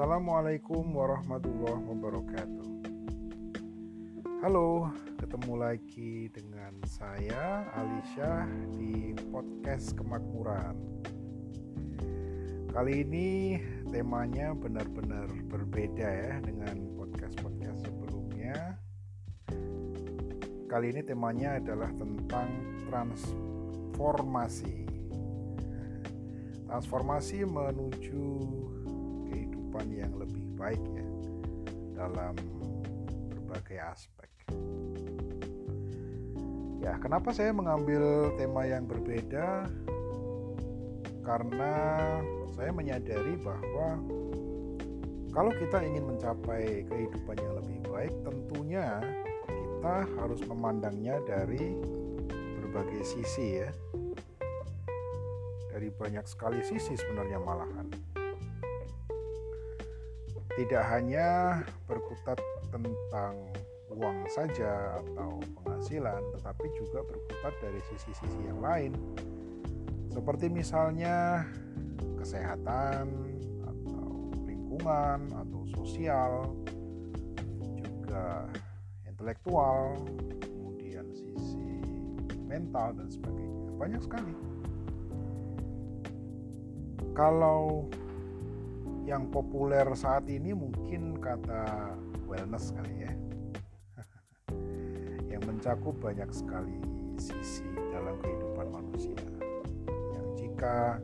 Assalamualaikum warahmatullahi wabarakatuh. Halo, ketemu lagi dengan saya Alisha di podcast Kemakmuran. Kali ini temanya benar-benar berbeda ya dengan podcast-podcast sebelumnya. Kali ini temanya adalah tentang transformasi. Transformasi menuju kehidupan yang lebih baik ya dalam berbagai aspek. Ya, kenapa saya mengambil tema yang berbeda? Karena saya menyadari bahwa kalau kita ingin mencapai kehidupan yang lebih baik, tentunya kita harus memandangnya dari berbagai sisi ya. Dari banyak sekali sisi sebenarnya malahan tidak hanya berkutat tentang uang saja atau penghasilan, tetapi juga berkutat dari sisi-sisi yang lain, seperti misalnya kesehatan, atau lingkungan, atau sosial, juga intelektual, kemudian sisi mental, dan sebagainya. Banyak sekali. Kalau yang populer saat ini mungkin kata wellness kali ya. Yang mencakup banyak sekali sisi dalam kehidupan manusia. Yang jika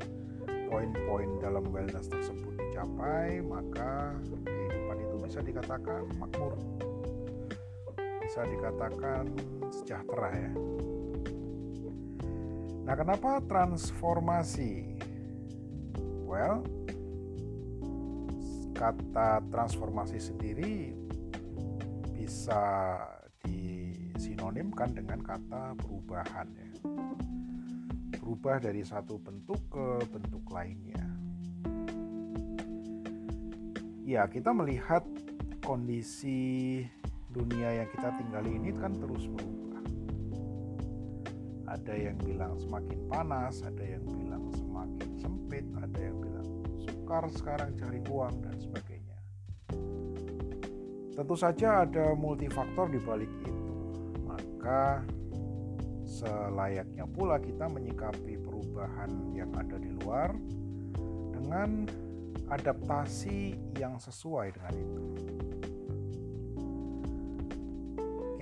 poin-poin dalam wellness tersebut dicapai maka kehidupan itu bisa dikatakan makmur. Bisa dikatakan sejahtera ya. Nah kenapa transformasi? Well kata transformasi sendiri bisa disinonimkan dengan kata perubahan ya. Berubah dari satu bentuk ke bentuk lainnya. Ya, kita melihat kondisi dunia yang kita tinggali ini kan terus berubah. Ada yang bilang semakin panas, ada yang bilang semakin sempit, ada yang bilang sukar sekarang cari uang dan sebagainya. Tentu saja ada multifaktor di balik itu. Maka selayaknya pula kita menyikapi perubahan yang ada di luar dengan adaptasi yang sesuai dengan itu.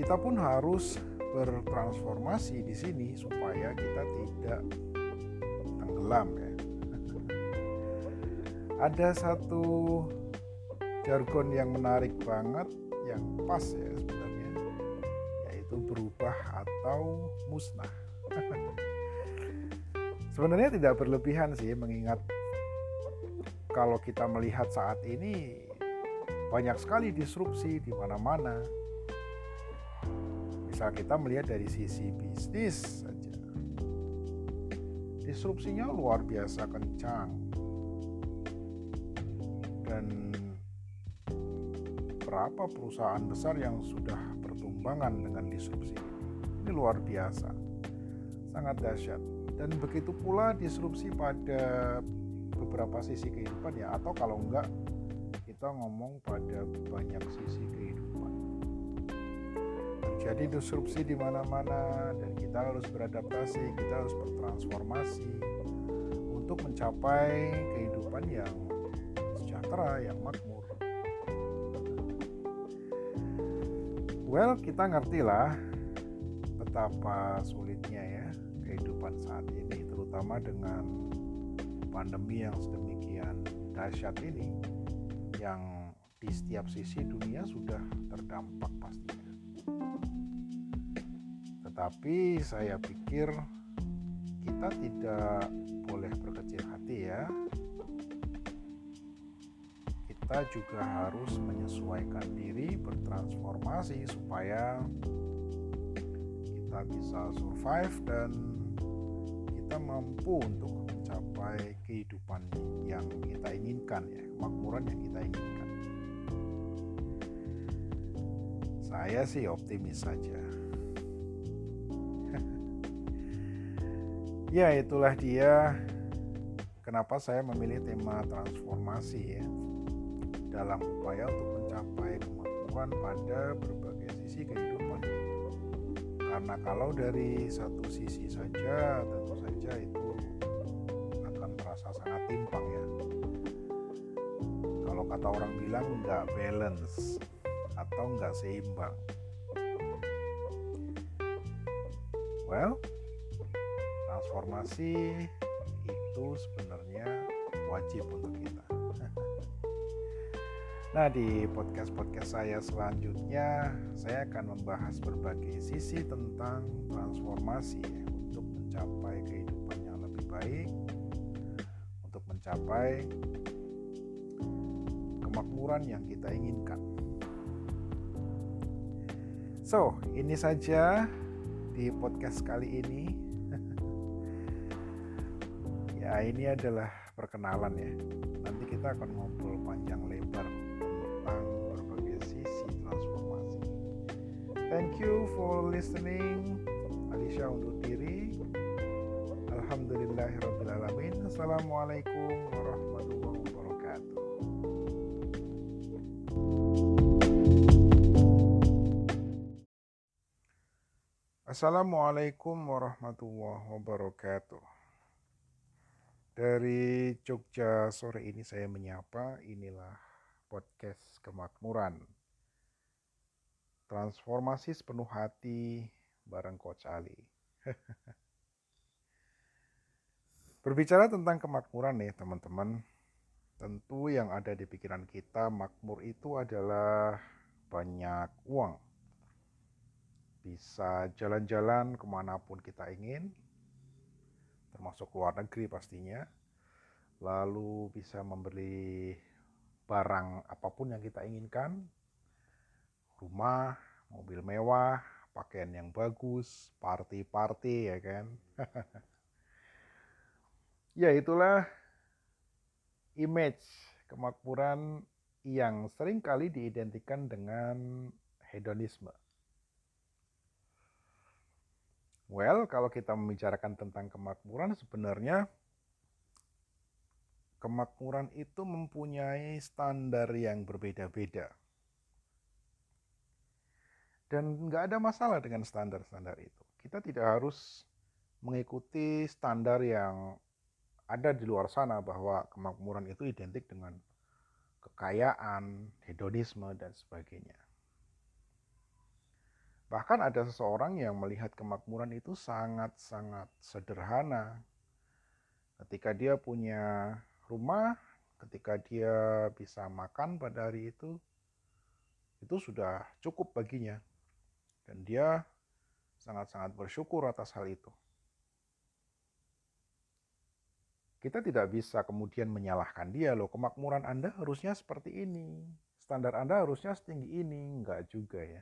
Kita pun harus bertransformasi di sini supaya kita tidak tenggelam ya ada satu jargon yang menarik banget yang pas ya sebenarnya yaitu berubah atau musnah. Sebenarnya tidak berlebihan sih mengingat kalau kita melihat saat ini banyak sekali disrupsi di mana-mana. Misal kita melihat dari sisi bisnis saja. Disrupsinya luar biasa kencang dan berapa perusahaan besar yang sudah bertumbangan dengan disrupsi ini. Luar biasa, sangat dahsyat. Dan begitu pula disrupsi pada beberapa sisi kehidupan ya, atau kalau enggak kita ngomong pada banyak sisi kehidupan. Terjadi disrupsi di mana-mana dan kita harus beradaptasi, kita harus bertransformasi untuk mencapai kehidupan yang sejahtera, yang makmur. Well, kita ngerti lah betapa sulitnya ya kehidupan saat ini, terutama dengan pandemi yang sedemikian dahsyat ini, yang di setiap sisi dunia sudah terdampak pastinya. Tetapi saya pikir kita tidak boleh berkecil hati ya kita juga harus menyesuaikan diri, bertransformasi supaya kita bisa survive dan kita mampu untuk mencapai kehidupan yang kita inginkan ya, kemakmuran yang kita inginkan. Saya sih optimis saja. ya itulah dia kenapa saya memilih tema transformasi ya dalam upaya untuk mencapai kemakmuran pada berbagai sisi kehidupan. Karena kalau dari satu sisi saja, tentu saja itu akan terasa sangat timpang ya. Kalau kata orang bilang nggak balance atau nggak seimbang. Well, transformasi itu sebenarnya wajib untuk kita. Nah, di podcast-podcast saya selanjutnya, saya akan membahas berbagai sisi tentang transformasi untuk mencapai kehidupan yang lebih baik, untuk mencapai kemakmuran yang kita inginkan. So, ini saja di podcast kali ini. ya, ini adalah perkenalan ya. Nanti kita akan ngobrol panjang lebar Thank you for listening. Alicia undur diri. Alhamdulillahirrahmanirrahim. Assalamualaikum warahmatullahi wabarakatuh. Assalamualaikum warahmatullahi wabarakatuh. Dari Jogja sore ini saya menyapa, inilah podcast kemakmuran. Transformasi sepenuh hati bareng Coach Ali. Berbicara tentang kemakmuran nih teman-teman, tentu yang ada di pikiran kita makmur itu adalah banyak uang. Bisa jalan-jalan ke mana pun kita ingin, termasuk luar negeri pastinya. Lalu bisa membeli barang apa pun yang kita inginkan, rumah, mobil mewah, pakaian yang bagus, party-party ya kan. ya itulah image kemakmuran yang sering kali diidentikan dengan hedonisme. Well, kalau kita membicarakan tentang kemakmuran sebenarnya kemakmuran itu mempunyai standar yang berbeda-beda. Dan nggak ada masalah dengan standar-standar itu. Kita tidak harus mengikuti standar yang ada di luar sana bahwa kemakmuran itu identik dengan kekayaan, hedonisme, dan sebagainya. Bahkan ada seseorang yang melihat kemakmuran itu sangat-sangat sederhana. Ketika dia punya rumah ketika dia bisa makan pada hari itu itu sudah cukup baginya dan dia sangat-sangat bersyukur atas hal itu. Kita tidak bisa kemudian menyalahkan dia loh, kemakmuran Anda harusnya seperti ini, standar Anda harusnya setinggi ini, enggak juga ya.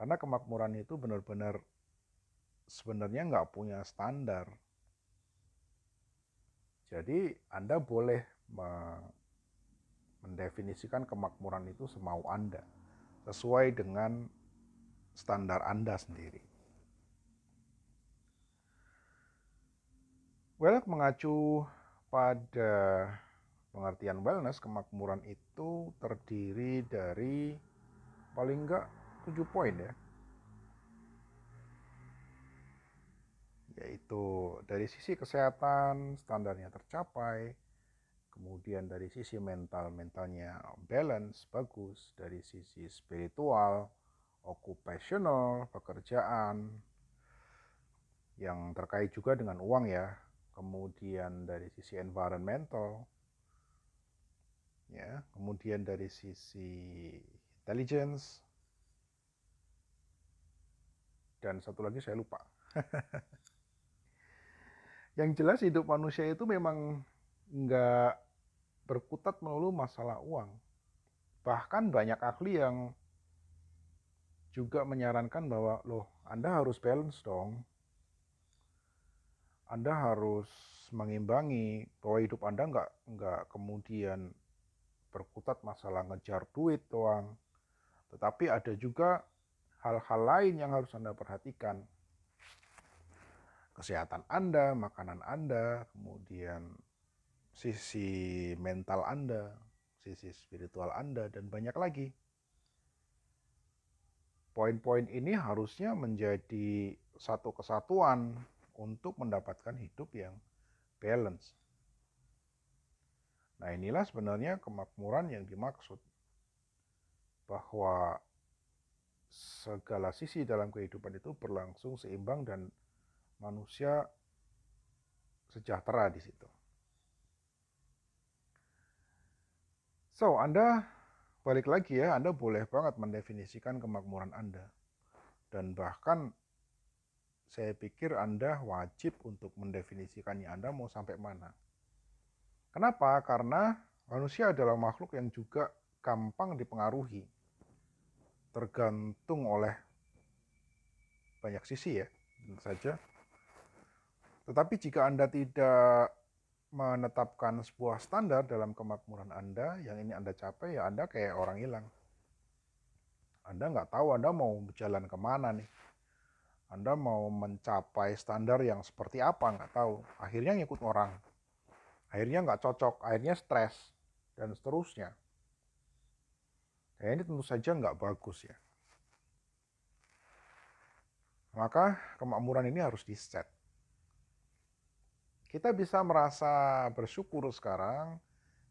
Karena kemakmuran itu benar-benar sebenarnya enggak punya standar, jadi Anda boleh mendefinisikan kemakmuran itu semau Anda, sesuai dengan standar Anda sendiri. Well, mengacu pada pengertian wellness, kemakmuran itu terdiri dari paling enggak tujuh poin ya. yaitu dari sisi kesehatan standarnya tercapai, kemudian dari sisi mental mentalnya balance bagus, dari sisi spiritual, occupational, pekerjaan yang terkait juga dengan uang ya, kemudian dari sisi environmental, ya, kemudian dari sisi intelligence, dan satu lagi saya lupa. yang jelas hidup manusia itu memang nggak berkutat melulu masalah uang. Bahkan banyak ahli yang juga menyarankan bahwa loh Anda harus balance dong. Anda harus mengimbangi bahwa hidup Anda nggak nggak kemudian berkutat masalah ngejar duit doang. Tetapi ada juga hal-hal lain yang harus Anda perhatikan kesehatan Anda, makanan Anda, kemudian sisi mental Anda, sisi spiritual Anda, dan banyak lagi. Poin-poin ini harusnya menjadi satu kesatuan untuk mendapatkan hidup yang balance. Nah, inilah sebenarnya kemakmuran yang dimaksud. Bahwa segala sisi dalam kehidupan itu berlangsung seimbang dan manusia sejahtera di situ. So, Anda balik lagi ya, Anda boleh banget mendefinisikan kemakmuran Anda. Dan bahkan saya pikir Anda wajib untuk mendefinisikannya Anda mau sampai mana. Kenapa? Karena manusia adalah makhluk yang juga gampang dipengaruhi. Tergantung oleh banyak sisi ya, tentu saja. Tetapi jika Anda tidak menetapkan sebuah standar dalam kemakmuran Anda, yang ini Anda capai, ya Anda kayak orang hilang. Anda nggak tahu Anda mau berjalan ke mana nih. Anda mau mencapai standar yang seperti apa, nggak tahu. Akhirnya ngikut orang. Akhirnya nggak cocok, akhirnya stres, dan seterusnya. Ya ini tentu saja nggak bagus ya. Maka kemakmuran ini harus di-set kita bisa merasa bersyukur sekarang,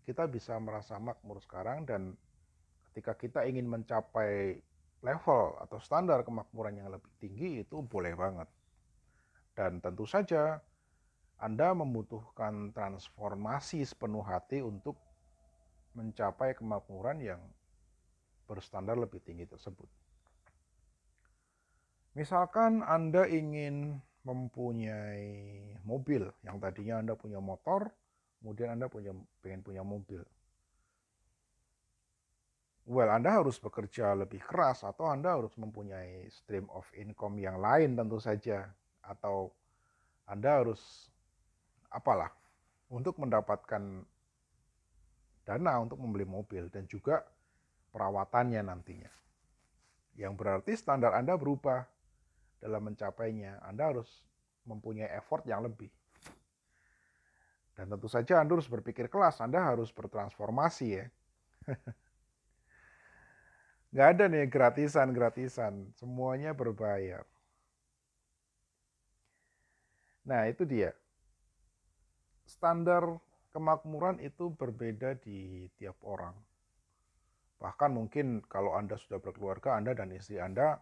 kita bisa merasa makmur sekarang, dan ketika kita ingin mencapai level atau standar kemakmuran yang lebih tinggi, itu boleh banget. Dan tentu saja, Anda membutuhkan transformasi sepenuh hati untuk mencapai kemakmuran yang berstandar lebih tinggi tersebut. Misalkan Anda ingin mempunyai mobil yang tadinya Anda punya motor, kemudian Anda punya pengen punya mobil. Well, Anda harus bekerja lebih keras atau Anda harus mempunyai stream of income yang lain tentu saja atau Anda harus apalah untuk mendapatkan dana untuk membeli mobil dan juga perawatannya nantinya. Yang berarti standar Anda berubah dalam mencapainya, Anda harus mempunyai effort yang lebih. Dan tentu saja Anda harus berpikir kelas, Anda harus bertransformasi ya. Nggak ada nih gratisan-gratisan, semuanya berbayar. Nah itu dia. Standar kemakmuran itu berbeda di tiap orang. Bahkan mungkin kalau Anda sudah berkeluarga, Anda dan istri Anda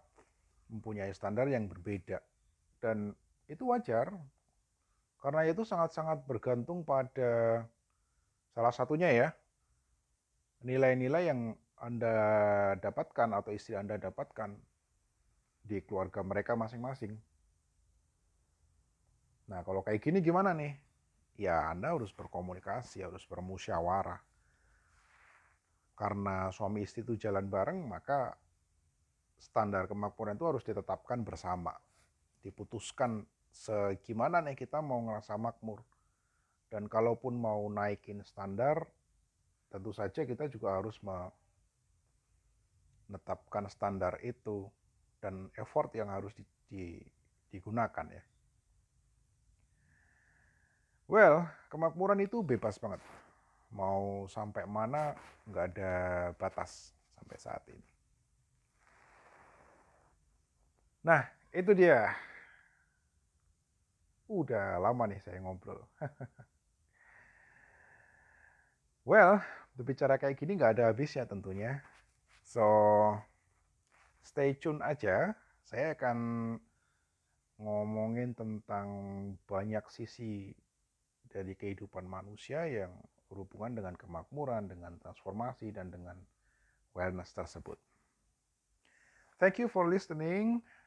mempunyai standar yang berbeda. Dan itu wajar, karena itu sangat-sangat bergantung pada salah satunya ya, nilai-nilai yang Anda dapatkan atau istri Anda dapatkan di keluarga mereka masing-masing. Nah, kalau kayak gini gimana nih? Ya, Anda harus berkomunikasi, harus bermusyawarah. Karena suami istri itu jalan bareng, maka standar kemakmuran itu harus ditetapkan bersama. Diputuskan segimana nih kita mau ngerasa makmur. Dan kalaupun mau naikin standar, tentu saja kita juga harus menetapkan standar itu dan effort yang harus di, di, digunakan ya. Well, kemakmuran itu bebas banget. Mau sampai mana nggak ada batas sampai saat ini. Nah, itu dia. Udah lama nih saya ngobrol. well, berbicara kayak gini nggak ada habisnya tentunya. So, stay tune aja. Saya akan ngomongin tentang banyak sisi dari kehidupan manusia yang berhubungan dengan kemakmuran, dengan transformasi, dan dengan wellness tersebut. Thank you for listening.